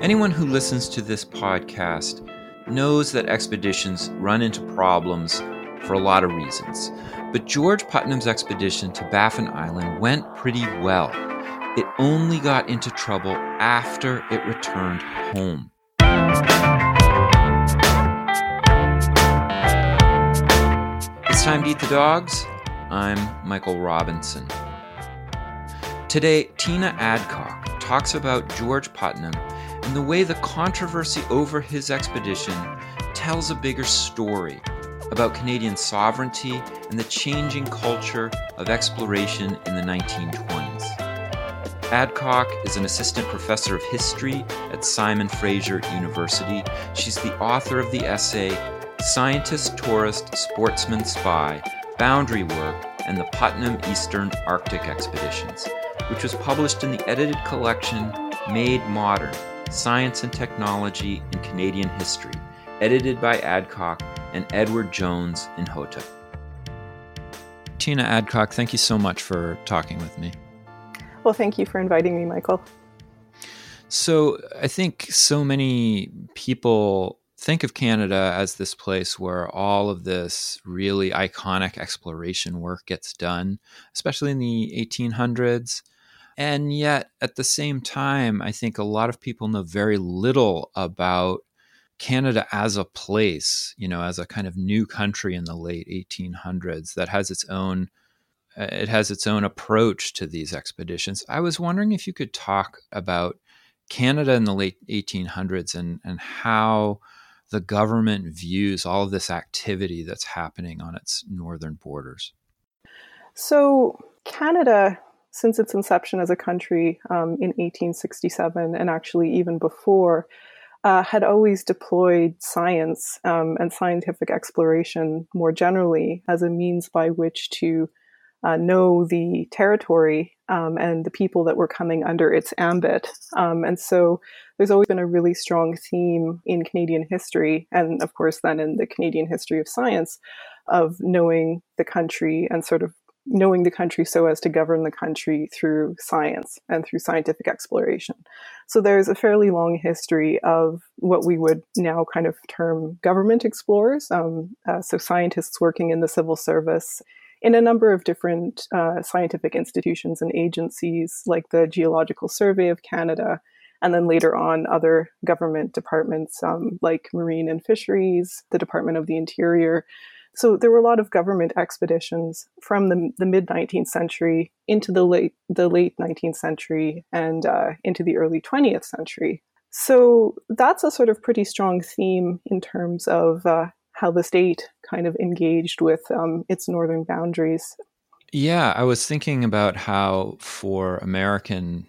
Anyone who listens to this podcast knows that expeditions run into problems for a lot of reasons. But George Putnam's expedition to Baffin Island went pretty well. It only got into trouble after it returned home. It's time to eat the dogs. I'm Michael Robinson. Today, Tina Adcock talks about George Putnam and the way the controversy over his expedition tells a bigger story about Canadian sovereignty and the changing culture of exploration in the 1920s. Adcock is an assistant professor of history at Simon Fraser University. She's the author of the essay Scientist, Tourist, Sportsman, Spy Boundary Work and the Putnam Eastern Arctic Expeditions, which was published in the edited collection Made Modern Science and Technology in Canadian History, edited by Adcock and Edward Jones in Hota. Tina Adcock, thank you so much for talking with me. Well, thank you for inviting me, Michael. So, I think so many people think of Canada as this place where all of this really iconic exploration work gets done, especially in the 1800s. And yet, at the same time, I think a lot of people know very little about Canada as a place, you know, as a kind of new country in the late 1800s that has its own uh, it has its own approach to these expeditions. I was wondering if you could talk about Canada in the late 1800s and and how the government views all of this activity that's happening on its northern borders. So, Canada, since its inception as a country um, in 1867, and actually even before, uh, had always deployed science um, and scientific exploration more generally as a means by which to uh, know the territory um, and the people that were coming under its ambit. Um, and so there's always been a really strong theme in Canadian history, and of course, then in the Canadian history of science, of knowing the country and sort of knowing the country so as to govern the country through science and through scientific exploration. So there's a fairly long history of what we would now kind of term government explorers. Um, uh, so scientists working in the civil service in a number of different uh, scientific institutions and agencies, like the Geological Survey of Canada, and then later on other government departments um, like Marine and Fisheries, the Department of the Interior. So there were a lot of government expeditions from the, the mid 19th century into the late the late 19th century and uh, into the early 20th century. So that's a sort of pretty strong theme in terms of uh, how the state kind of engaged with um, its northern boundaries. Yeah, I was thinking about how for American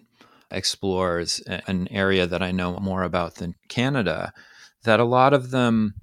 explorers, an area that I know more about than Canada, that a lot of them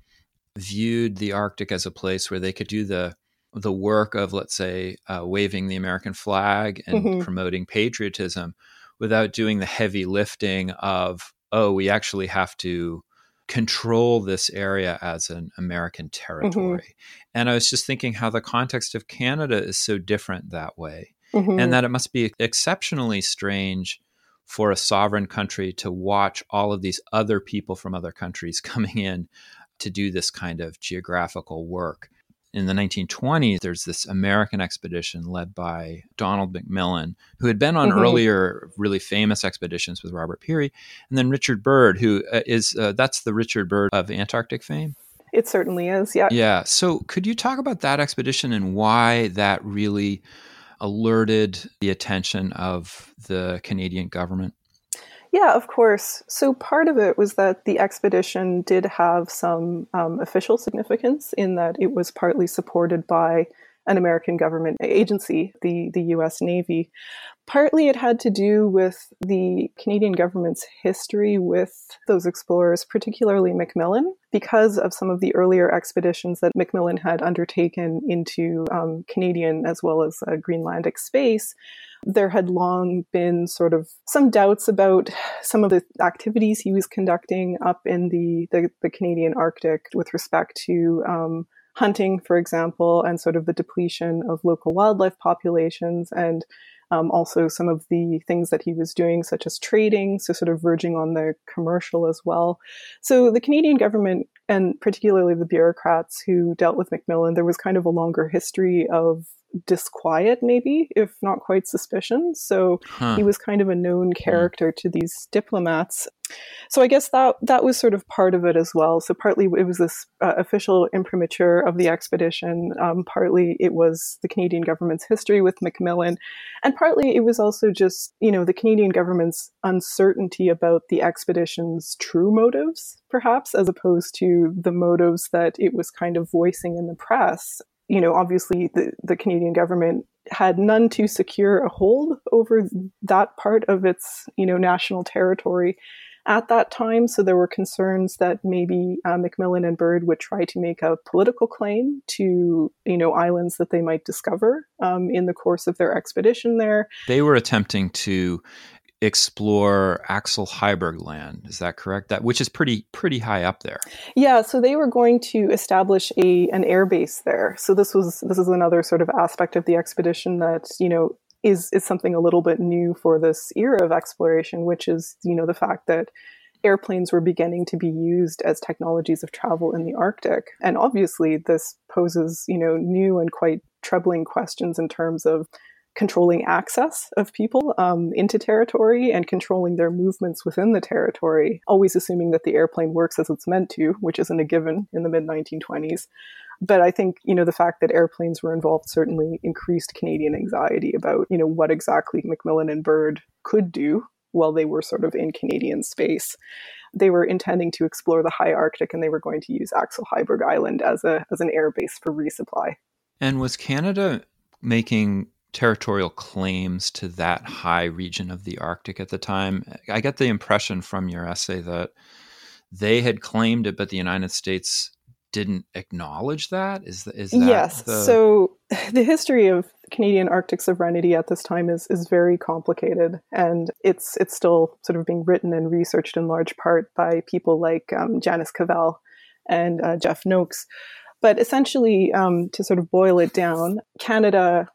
viewed the Arctic as a place where they could do the the work of, let's say, uh, waving the American flag and mm-hmm. promoting patriotism, without doing the heavy lifting of, oh, we actually have to control this area as an American mm-hmm. territory. Mm-hmm. And I was just thinking how the context of Canada is so different that way, mm-hmm. and that it must be exceptionally strange for a sovereign country to watch all of these other people from other countries coming in to do this kind of geographical work. In the 1920s, there's this American expedition led by Donald McMillan, who had been on mm-hmm. earlier really famous expeditions with Robert Peary, and then Richard Byrd, who uh, uh, that's the Richard Byrd of Antarctic fame. It certainly is, yeah. Yeah. So, could you talk about that expedition and why that really alerted the attention of the Canadian government? Yeah, of course. So part of it was that the expedition did have some um, official significance in that it was partly supported by an American government agency, the, the US Navy. Partly it had to do with the Canadian government's history with those explorers, particularly McMillan, because of some of the earlier expeditions that McMillan had undertaken into um, Canadian as well as uh, Greenlandic space there had long been sort of some doubts about some of the activities he was conducting up in the, the, the Canadian Arctic with respect to um, hunting, for example, and sort of the depletion of local wildlife populations. And Um, also, some of the things that he was doing, such as trading, so sort of verging on the commercial as well. So, the Canadian government, and particularly the bureaucrats who dealt with Macmillan, there was kind of a longer history of disquiet, maybe, if not quite suspicion. So huh. he was kind of a known hmm. character to these diplomats. So I guess that that was sort of part of it as well. So partly it was this uh, official imprimatur of the expedition. Um, partly it was the Canadian government's history with Macmillan, and partly it was also just you know the Canadian government's uncertainty about the expedition's true motives, perhaps, as opposed to the motives that it was kind of voicing in the press you know, obviously the, the Canadian government had none to secure a hold over that part of its, you know, national territory at that time. So there were concerns that maybe uh, Macmillan and Byrd would try to make a political claim to, you know, islands that they might discover um, in the course of their expedition there. They were attempting to explore Axel Heiberg land. Is that correct? That which is pretty pretty high up there. Yeah, so they were going to establish a an air base there. So this was this is another sort of aspect of the expedition that, you know, is is something a little bit new for this era of exploration, which is, you know, the fact that airplanes were beginning to be used as technologies of travel in the Arctic. And obviously this poses, you know, new and quite troubling questions in terms of controlling access of people um, into territory and controlling their movements within the territory, always assuming that the airplane works as it's meant to, which isn't a given in the mid 1920s. But I think, you know, the fact that airplanes were involved certainly increased Canadian anxiety about, you know, what exactly Macmillan and Byrd could do while they were sort of in Canadian space. They were intending to explore the high Arctic and they were going to use Axel Heiberg Island as a as an air base for resupply. And was Canada making territorial claims to that high region of the Arctic at the time. I get the impression from your essay that they had claimed it, but the United States didn't acknowledge that. Is is that yes? The... So the history of Canadian Arctic sovereignty at this time is is very complicated, and it's it's still sort of being written and researched in large part by people like um, Janis Cavell and uh, Jeff Noakes. But essentially, um, to sort of boil it down, Canada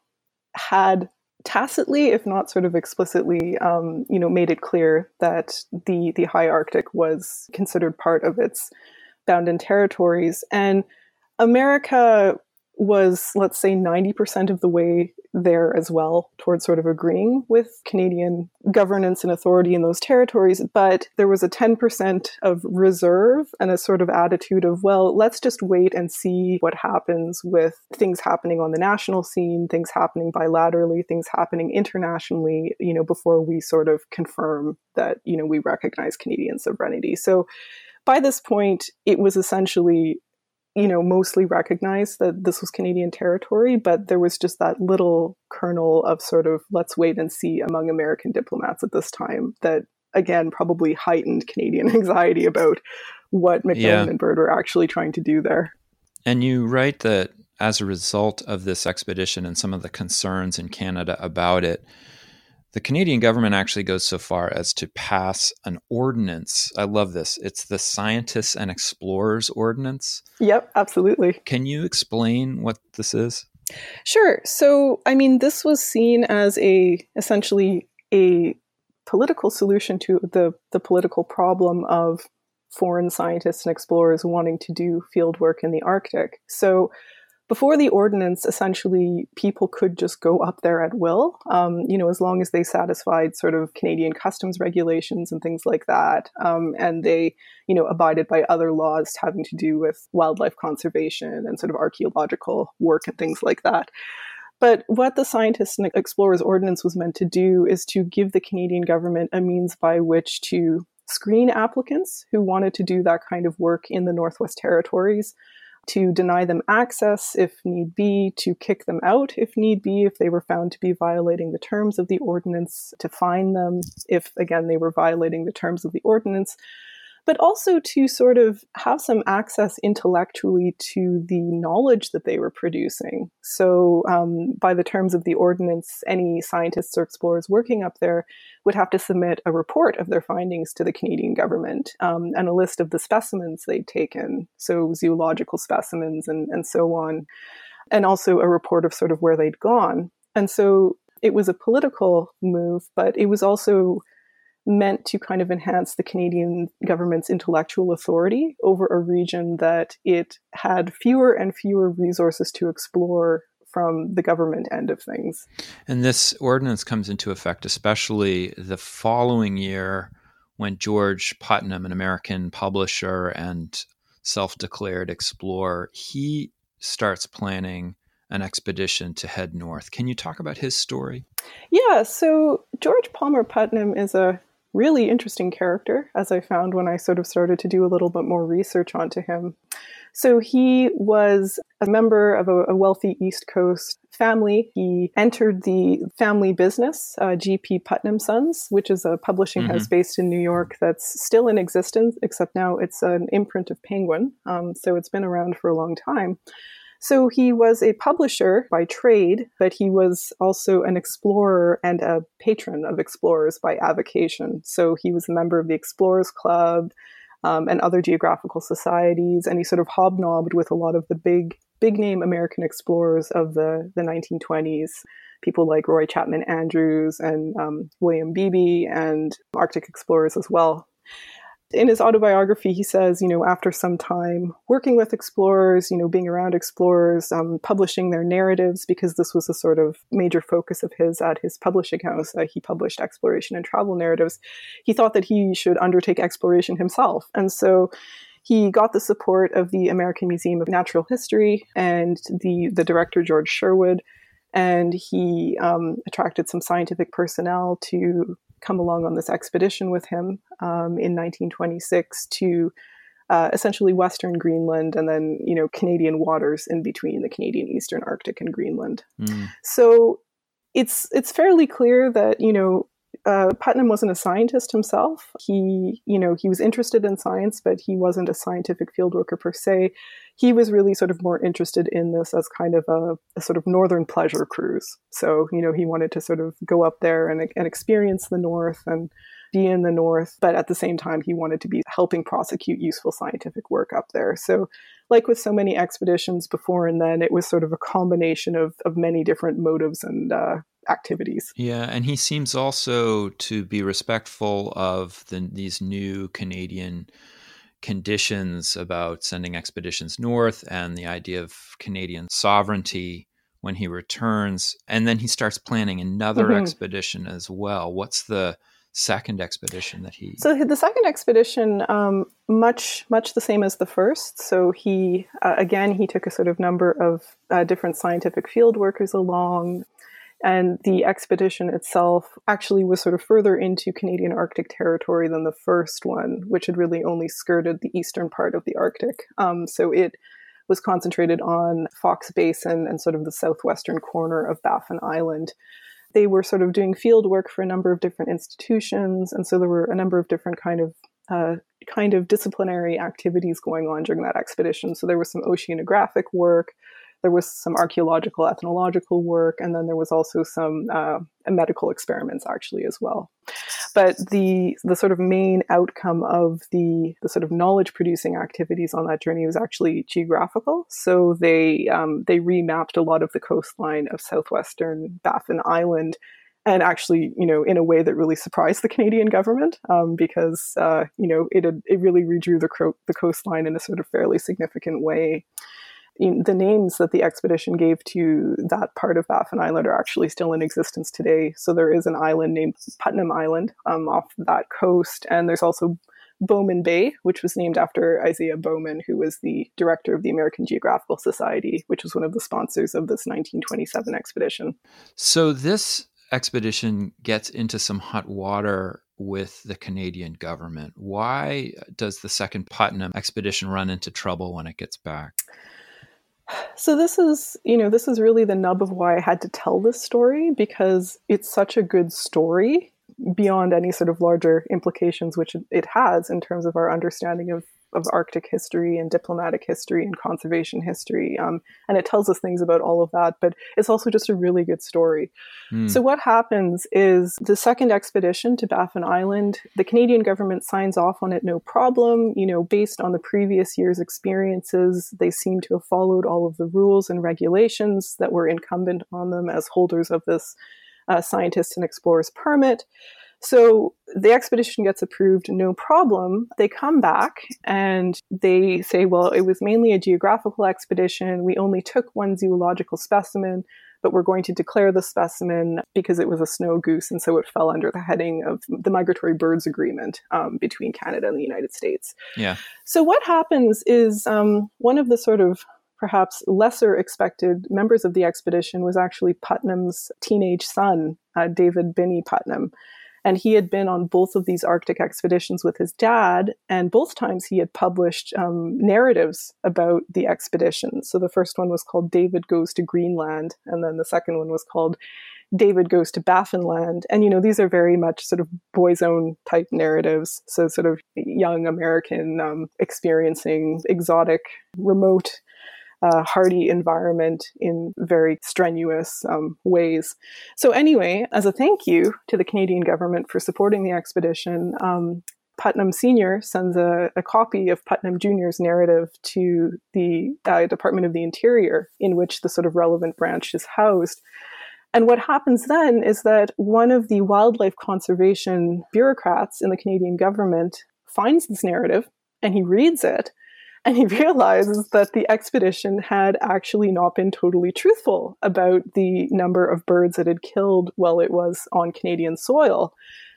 had tacitly, if not sort of explicitly, um, you know, made it clear that the the high Arctic was considered part of its bound-in territories, and America was, let's say, 90% of the way there as well towards sort of agreeing with Canadian governance and authority in those territories. But there was a 10% of reserve and a sort of attitude of, well, let's just wait and see what happens with things happening on the national scene, things happening bilaterally, things happening internationally, you know, before we sort of confirm that, you know, we recognize Canadian sovereignty. So by this point, it was essentially you know, mostly recognized that this was Canadian territory, but there was just that little kernel of sort of let's wait and see among American diplomats at this time that again probably heightened Canadian anxiety about what Macmillan yeah. and Byrd were actually trying to do there. And you write that as a result of this expedition and some of the concerns in Canada about it, the Canadian government actually goes so far as to pass an ordinance. I love this. It's the Scientists and Explorers Ordinance. Yep, absolutely. Can you explain what this is? Sure. So, I mean, this was seen as a essentially a political solution to the the political problem of foreign scientists and explorers wanting to do field work in the Arctic. So, before the ordinance, essentially people could just go up there at will, um, you know, as long as they satisfied sort of Canadian customs regulations and things like that, um, and they, you know, abided by other laws having to do with wildlife conservation and sort of archaeological work and things like that. But what the Scientists and Explorers Ordinance was meant to do is to give the Canadian government a means by which to screen applicants who wanted to do that kind of work in the Northwest Territories to deny them access if need be, to kick them out if need be, if they were found to be violating the terms of the ordinance, to fine them if, again, they were violating the terms of the ordinance, but also to sort of have some access intellectually to the knowledge that they were producing. So, um, by the terms of the ordinance, any scientists or explorers working up there would have to submit a report of their findings to the Canadian government um, and a list of the specimens they'd taken, so zoological specimens and, and so on, and also a report of sort of where they'd gone. And so it was a political move, but it was also meant to kind of enhance the Canadian government's intellectual authority over a region that it had fewer and fewer resources to explore from the government end of things. And this ordinance comes into effect, especially the following year when George Putnam, an American publisher and self declared explorer, he starts planning an expedition to head north. Can you talk about his story? Yeah, so George Palmer Putnam is a really interesting character, as I found when I sort of started to do a little bit more research onto him. So he was a member of a, a wealthy East Coast family. He entered the family business, uh, GP Putnam Sons, which is a publishing mm-hmm. house based in New York that's still in existence, except now it's an imprint of Penguin. Um, so it's been around for a long time. So he was a publisher by trade, but he was also an explorer and a patron of explorers by avocation. So he was a member of the Explorers Club um, and other geographical societies, and he sort of hobnobbed with a lot of the big, big name American explorers of the, the 1920s. People like Roy Chapman Andrews and um, William Beebe and Arctic explorers as well in his autobiography, he says, you know, after some time working with explorers, you know, being around explorers, um, publishing their narratives, because this was a sort of major focus of his at his publishing house. Uh, he published exploration and travel narratives. He thought that he should undertake exploration himself. And so he got the support of the American Museum of Natural History and the, the director, George Sherwood. And he um, attracted some scientific personnel to come along on this expedition with him um, in 1926 to uh, essentially Western Greenland and then, you know, Canadian waters in between the Canadian Eastern Arctic and Greenland. Mm. So it's it's fairly clear that you know uh, Putnam wasn't a scientist himself. He, you know, he was interested in science, but he wasn't a scientific field worker per se. He was really sort of more interested in this as kind of a, a sort of northern pleasure cruise. So, you know, he wanted to sort of go up there and, and experience the North and be in the North, but at the same time, he wanted to be helping prosecute useful scientific work up there. So, like with so many expeditions before and then, it was sort of a combination of, of many different motives and uh, activities. Yeah, and he seems also to be respectful of the, these new Canadian conditions about sending expeditions north and the idea of Canadian sovereignty when he returns. And then he starts planning another mm-hmm. expedition as well. What's the second expedition that he so the second expedition um, much much the same as the first so he uh, again he took a sort of number of uh, different scientific field workers along and the expedition itself actually was sort of further into Canadian Arctic territory than the first one, which had really only skirted the eastern part of the Arctic. Um, so it was concentrated on Foxe Basin and sort of the southwestern corner of Baffin Island. They were sort of doing field work for a number of different institutions, and so there were a number of different kind of uh, kind of disciplinary activities going on during that expedition. So there was some oceanographic work, there was some archaeological, ethnological work, and then there was also some uh, medical experiments actually as well. But the the sort of main outcome of the the sort of knowledge producing activities on that journey was actually geographical. So they um, they remapped a lot of the coastline of southwestern Baffin Island and actually, you know, in a way that really surprised the Canadian government, um, because uh, you know it it really redrew the cro- the coastline in a sort of fairly significant way the names that the expedition gave to that part of Baffin Island are actually still in existence today. So there is an island named Putnam Island um, off that coast, and there's also Bowman Bay, which was named after Isaiah Bowman, who was the director of the American Geographical Society, which was one of the sponsors of this 1927 expedition. So this expedition gets into some hot water with the Canadian government. Why does the second Putnam expedition run into trouble when it gets back? So this is, you know, this is really the nub of why I had to tell this story because it's such a good story beyond any sort of larger implications which it has in terms of our understanding of of Arctic history and diplomatic history and conservation history. Um, and it tells us things about all of that, but it's also just a really good story. Mm. So, what happens is the second expedition to Baffin Island, the Canadian government signs off on it no problem. You know, based on the previous year's experiences, they seem to have followed all of the rules and regulations that were incumbent on them as holders of this uh, scientists and explorers permit. So the expedition gets approved, no problem. They come back and they say, well, it was mainly a geographical expedition. We only took one zoological specimen, but we're going to declare the specimen because it was a snow goose. And so it fell under the heading of the Migratory Birds Agreement um, between Canada and the United States. Yeah. So what happens is um, one of the sort of perhaps lesser expected members of the expedition was actually Putnam's teenage son, uh, David Binney Putnam. And he had been on both of these Arctic expeditions with his dad, and both times he had published um, narratives about the expedition. So the first one was called David Goes to Greenland, and then the second one was called David Goes to Baffinland. And, you know, these are very much sort of boy's own type narratives. So, sort of young American um, experiencing exotic, remote uh, hardy environment in very strenuous um, ways. So, anyway, as a thank you to the Canadian government for supporting the expedition, um, Putnam Sr. sends a, a, copy of Putnam Jr.'s narrative to the uh, Department of the Interior, in which the sort of relevant branch is housed. And what happens then is that one of the wildlife conservation bureaucrats in the Canadian government finds this narrative and he reads it and he realizes that the expedition had actually not been totally truthful about the number of birds it had killed while it was on Canadian soil.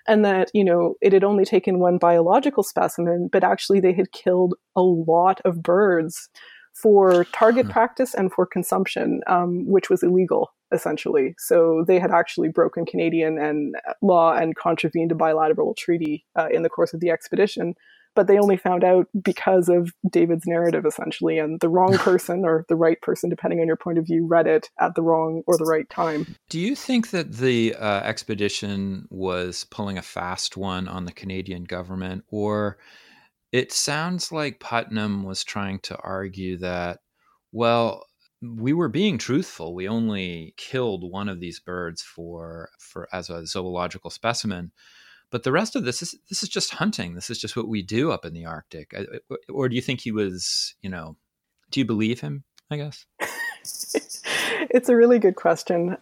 And that, you know, it had only taken one biological specimen, but actually they had killed a lot of birds for target practice and for consumption, um, which was illegal essentially. So they had actually broken Canadian and law and contravened a bilateral treaty uh, in the course of the expedition but they only found out because of David's narrative, essentially, and the wrong person or the right person, depending on your point of view, read it at the wrong or the right time. Do you think that the uh, expedition was pulling a fast one on the Canadian government, or it sounds like Putnam was trying to argue that, well, we were being truthful. We only killed one of these birds for for as a zoological specimen but the rest of this is this is just hunting. This is just what we do up in the Arctic. Or do you think he was, you know, do you believe him? I guess. it's a really good question.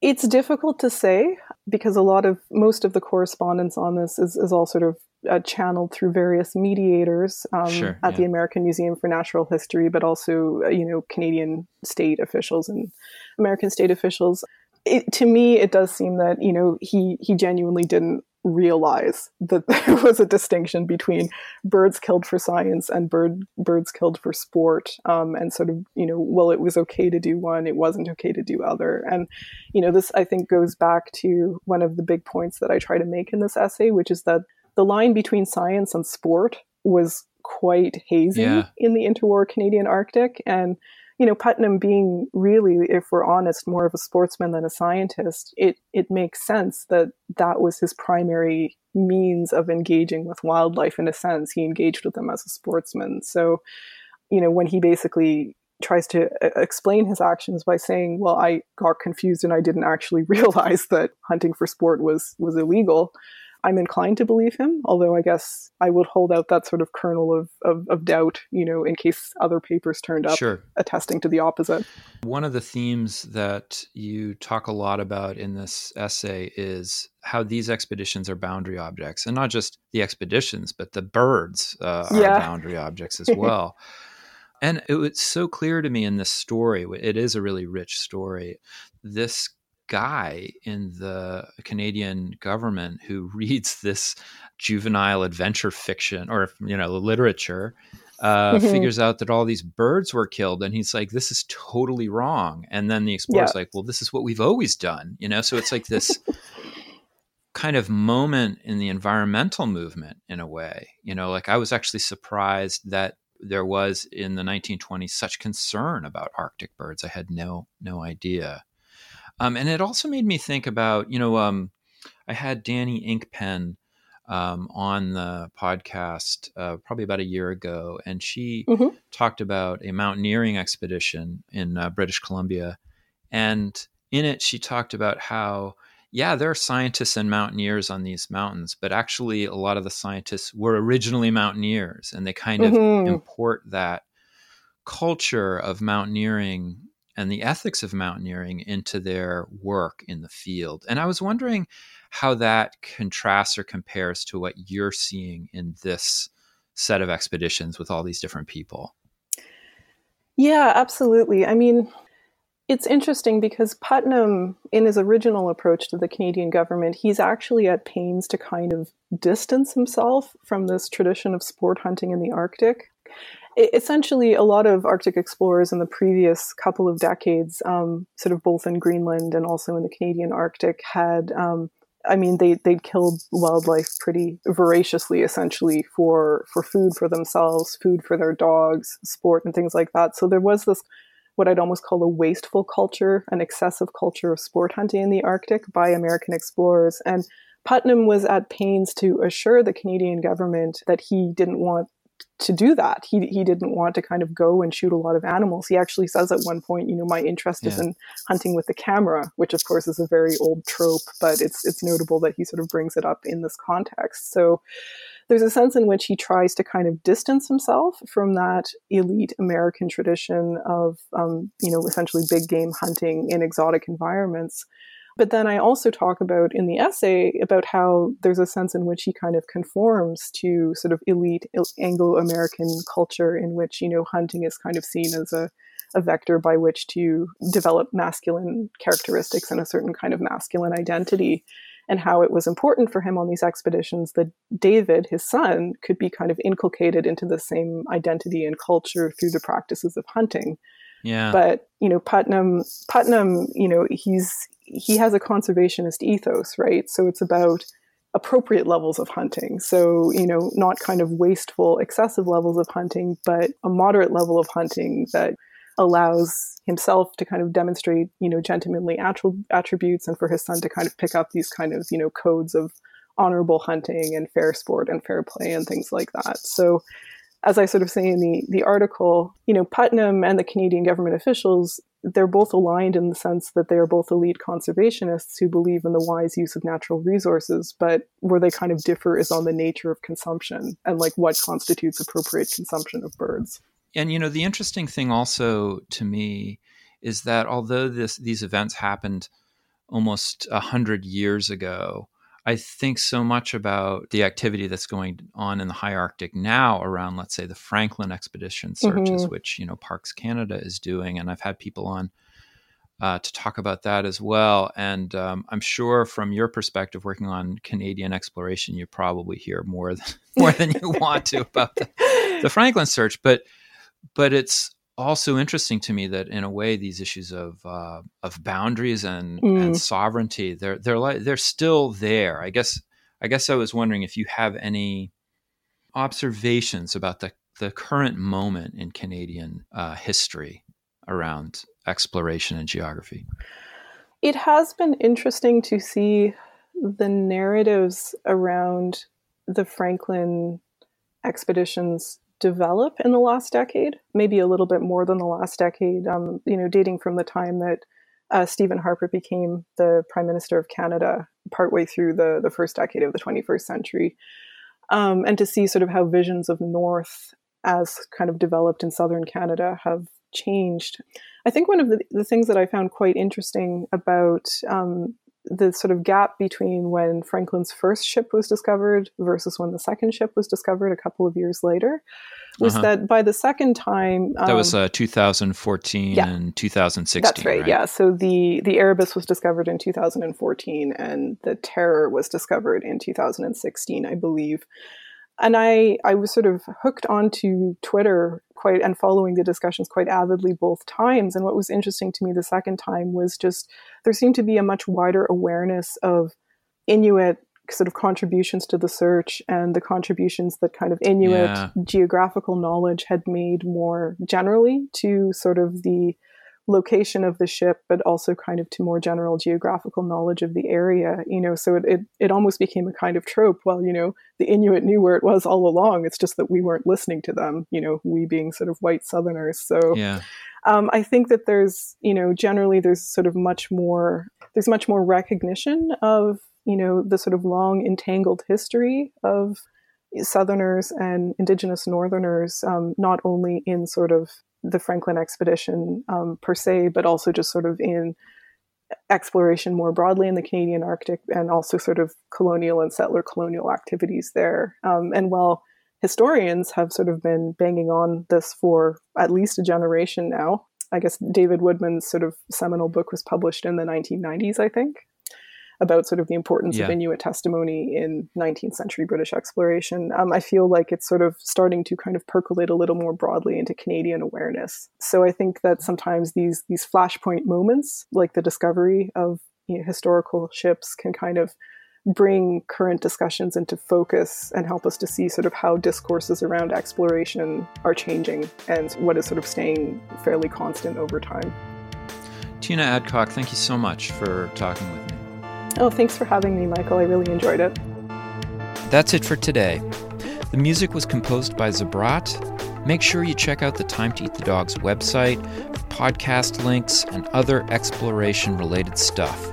It's difficult to say because a lot of most of the correspondence on this is, is all sort of uh, channeled through various mediators um, sure, at yeah. the American Museum for Natural History, but also uh, you know Canadian state officials and American state officials it, to me, it does seem that you know he he genuinely didn't realize that there was a distinction between birds killed for science and bird birds killed for sport um, and sort of you know well it was okay to do one it wasn't okay to do other and you know this i think goes back to one of the big points that i try to make in this essay which is that the line between science and sport was quite hazy yeah. in the interwar canadian arctic and you know, Putnam being really, if we're honest, more of a sportsman than a scientist, it, it makes sense that that was his primary means of engaging with wildlife in a sense. He engaged with them as a sportsman. So, you know, when he basically tries to uh, explain his actions by saying, "Well, I got confused and I didn't actually realize that hunting for sport was was illegal." I'm inclined to believe him, although I guess I would hold out that sort of kernel of, of, of doubt, you know, in case other papers turned up sure. attesting to the opposite. One of the themes that you talk a lot about in this essay is how these expeditions are boundary objects, and not just the expeditions, but the birds uh, are Yeah. boundary objects as well. and it was so clear to me in this story, it is a really rich story. This guy in the Canadian government who reads this juvenile adventure fiction or you know literature uh, Mhm. figures out that all these birds were killed and he's like this is totally wrong. And then the explorer's like well this is what we've always done you know? So it's like this kind of moment in the environmental movement in a way you know? Like i was actually surprised that there was in the 1920s such concern about arctic birds. I had no no idea um, and it also made me think about, you know, um, I had Dani Inkpen um, on the podcast uh, probably about a year ago, and she Mhm. talked about a mountaineering expedition in uh, British Columbia. And in it, she talked about how, yeah, there are scientists and mountaineers on these mountains, but actually, a lot of the scientists were originally mountaineers, and they kind of Mhm. import that culture of mountaineering and the ethics of mountaineering into their work in the field. And I was wondering how that contrasts or compares to what you're seeing in this set of expeditions with all these different people. Yeah, absolutely. I mean, it's interesting because Putnam, in his original approach to the Canadian government, he's actually at pains to kind of distance himself from this tradition of sport hunting in the Arctic. Essentially, a lot of Arctic explorers in the previous couple of decades, um, sort of both in Greenland and also in the Canadian Arctic, had um, I mean, they they'd killed wildlife pretty voraciously, essentially for for food for themselves, food for their dogs, sport, and things like that. So there was this what I'd almost call a wasteful culture, an excessive culture of sport hunting in the Arctic by American explorers. And Putnam was at pains to assure the Canadian government that he didn't want to do that. He he didn't want to kind of go and shoot a lot of animals. He actually says at one point, you know, my interest yeah. is in hunting with the camera, which of course is a very old trope, but it's it's notable that he sort of brings it up in this context. So there's a sense in which he tries to kind of distance himself from that elite American tradition of, um, you know, essentially big game hunting in exotic environments. But then I also talk about in the essay about how there's a sense in which he kind of conforms to sort of elite Anglo American culture in which, you know, hunting is kind of seen as a, a vector by which to develop masculine characteristics and a certain kind of masculine identity. And how it was important for him on these expeditions that David, his son, could be kind of inculcated into the same identity and culture through the practices of hunting. Yeah. But, you know, Putnam Putnam, you know, he's he has a conservationist ethos, right? So it's about appropriate levels of hunting. So, you know, not kind of wasteful, excessive levels of hunting, but a moderate level of hunting that allows himself to kind of demonstrate, you know, gentlemanly attributes and for his son to kind of pick up these kind of, you know, codes of honorable hunting and fair sport and fair play and things like that. So, as I sort of say in the, the article, you know, Putnam and the Canadian government officials, they're both aligned in the sense that they are both elite conservationists who believe in the wise use of natural resources, but where they kind of differ is on the nature of consumption and like what constitutes appropriate consumption of birds. And you know, the interesting thing also to me is that although this these events happened almost a hundred years ago, I think so much about the activity that's going on in the high Arctic now around, let's say, the Franklin expedition searches, mm-hmm. which you know Parks Canada is doing, and I've had people on uh, to talk about that as well. And um, I'm sure, from your perspective, working on Canadian exploration, you probably hear more than more than you want to about the, the Franklin search. But but it's also interesting to me that in a way these issues of uh, of boundaries and, mm. and sovereignty they're they're like they're still there. I guess I guess I was wondering if you have any observations about the the current moment in Canadian uh, history around exploration and geography. It has been interesting to see the narratives around the Franklin expeditions develop in the last decade, maybe a little bit more than the last decade, um, you know, dating from the time that uh, Stephen Harper became the Prime Minister of Canada partway through the, the first decade of the 21st century. Um, and to see sort of how visions of North as kind of developed in Southern Canada have changed. I think one of the, the things that I found quite interesting about um, the sort of gap between when Franklin's first ship was discovered versus when the second ship was discovered a couple of years later was uh-huh. that by the second time um, that was um, uh, 2014 yeah, and 2016 that's right, right, yeah. So the the erebus was discovered in 2014 and the terror was discovered in 2016 i believe. And I I was sort of hooked onto Twitter quite and following the discussions quite avidly both times. And what was interesting to me the second time was just there seemed to be a much wider awareness of Inuit sort of contributions to the search and the contributions that kind of Inuit yeah. geographical knowledge had made more generally to sort of the location of the ship, but also kind of to more general geographical knowledge of the area. You know, so it, it, it almost became a kind of trope. Well, you know, the Inuit knew where it was all along. It's just that we weren't listening to them, you know, we being sort of white Southerners. So yeah. Um, I think that there's, you know, generally there's sort of much more, there's much more recognition of, you know, the sort of long entangled history of Southerners and Indigenous Northerners, um, not only in sort of the Franklin expedition um, per se, but also just sort of in exploration more broadly in the Canadian Arctic and also sort of colonial and settler colonial activities there. Um, and while historians have sort of been banging on this for at least a generation now, I guess David Woodman's sort of seminal book was published in the 1990s, I think about sort of the importance yeah. of Inuit testimony in 19th century British exploration. Um, I feel like it's sort of starting to kind of percolate a little more broadly into Canadian awareness. So I think that sometimes these these flashpoint moments, like the discovery of you know, historical ships, can kind of bring current discussions into focus and help us to see sort of how discourses around exploration are changing and what is sort of staying fairly constant over time. Tina Adcock, thank you so much for talking with me. Oh, thanks for having me, Michael. I really enjoyed it. That's it for today. The music was composed by Zabrat. Make sure you check out the Time to Eat the Dog's website podcast links and other exploration related stuff.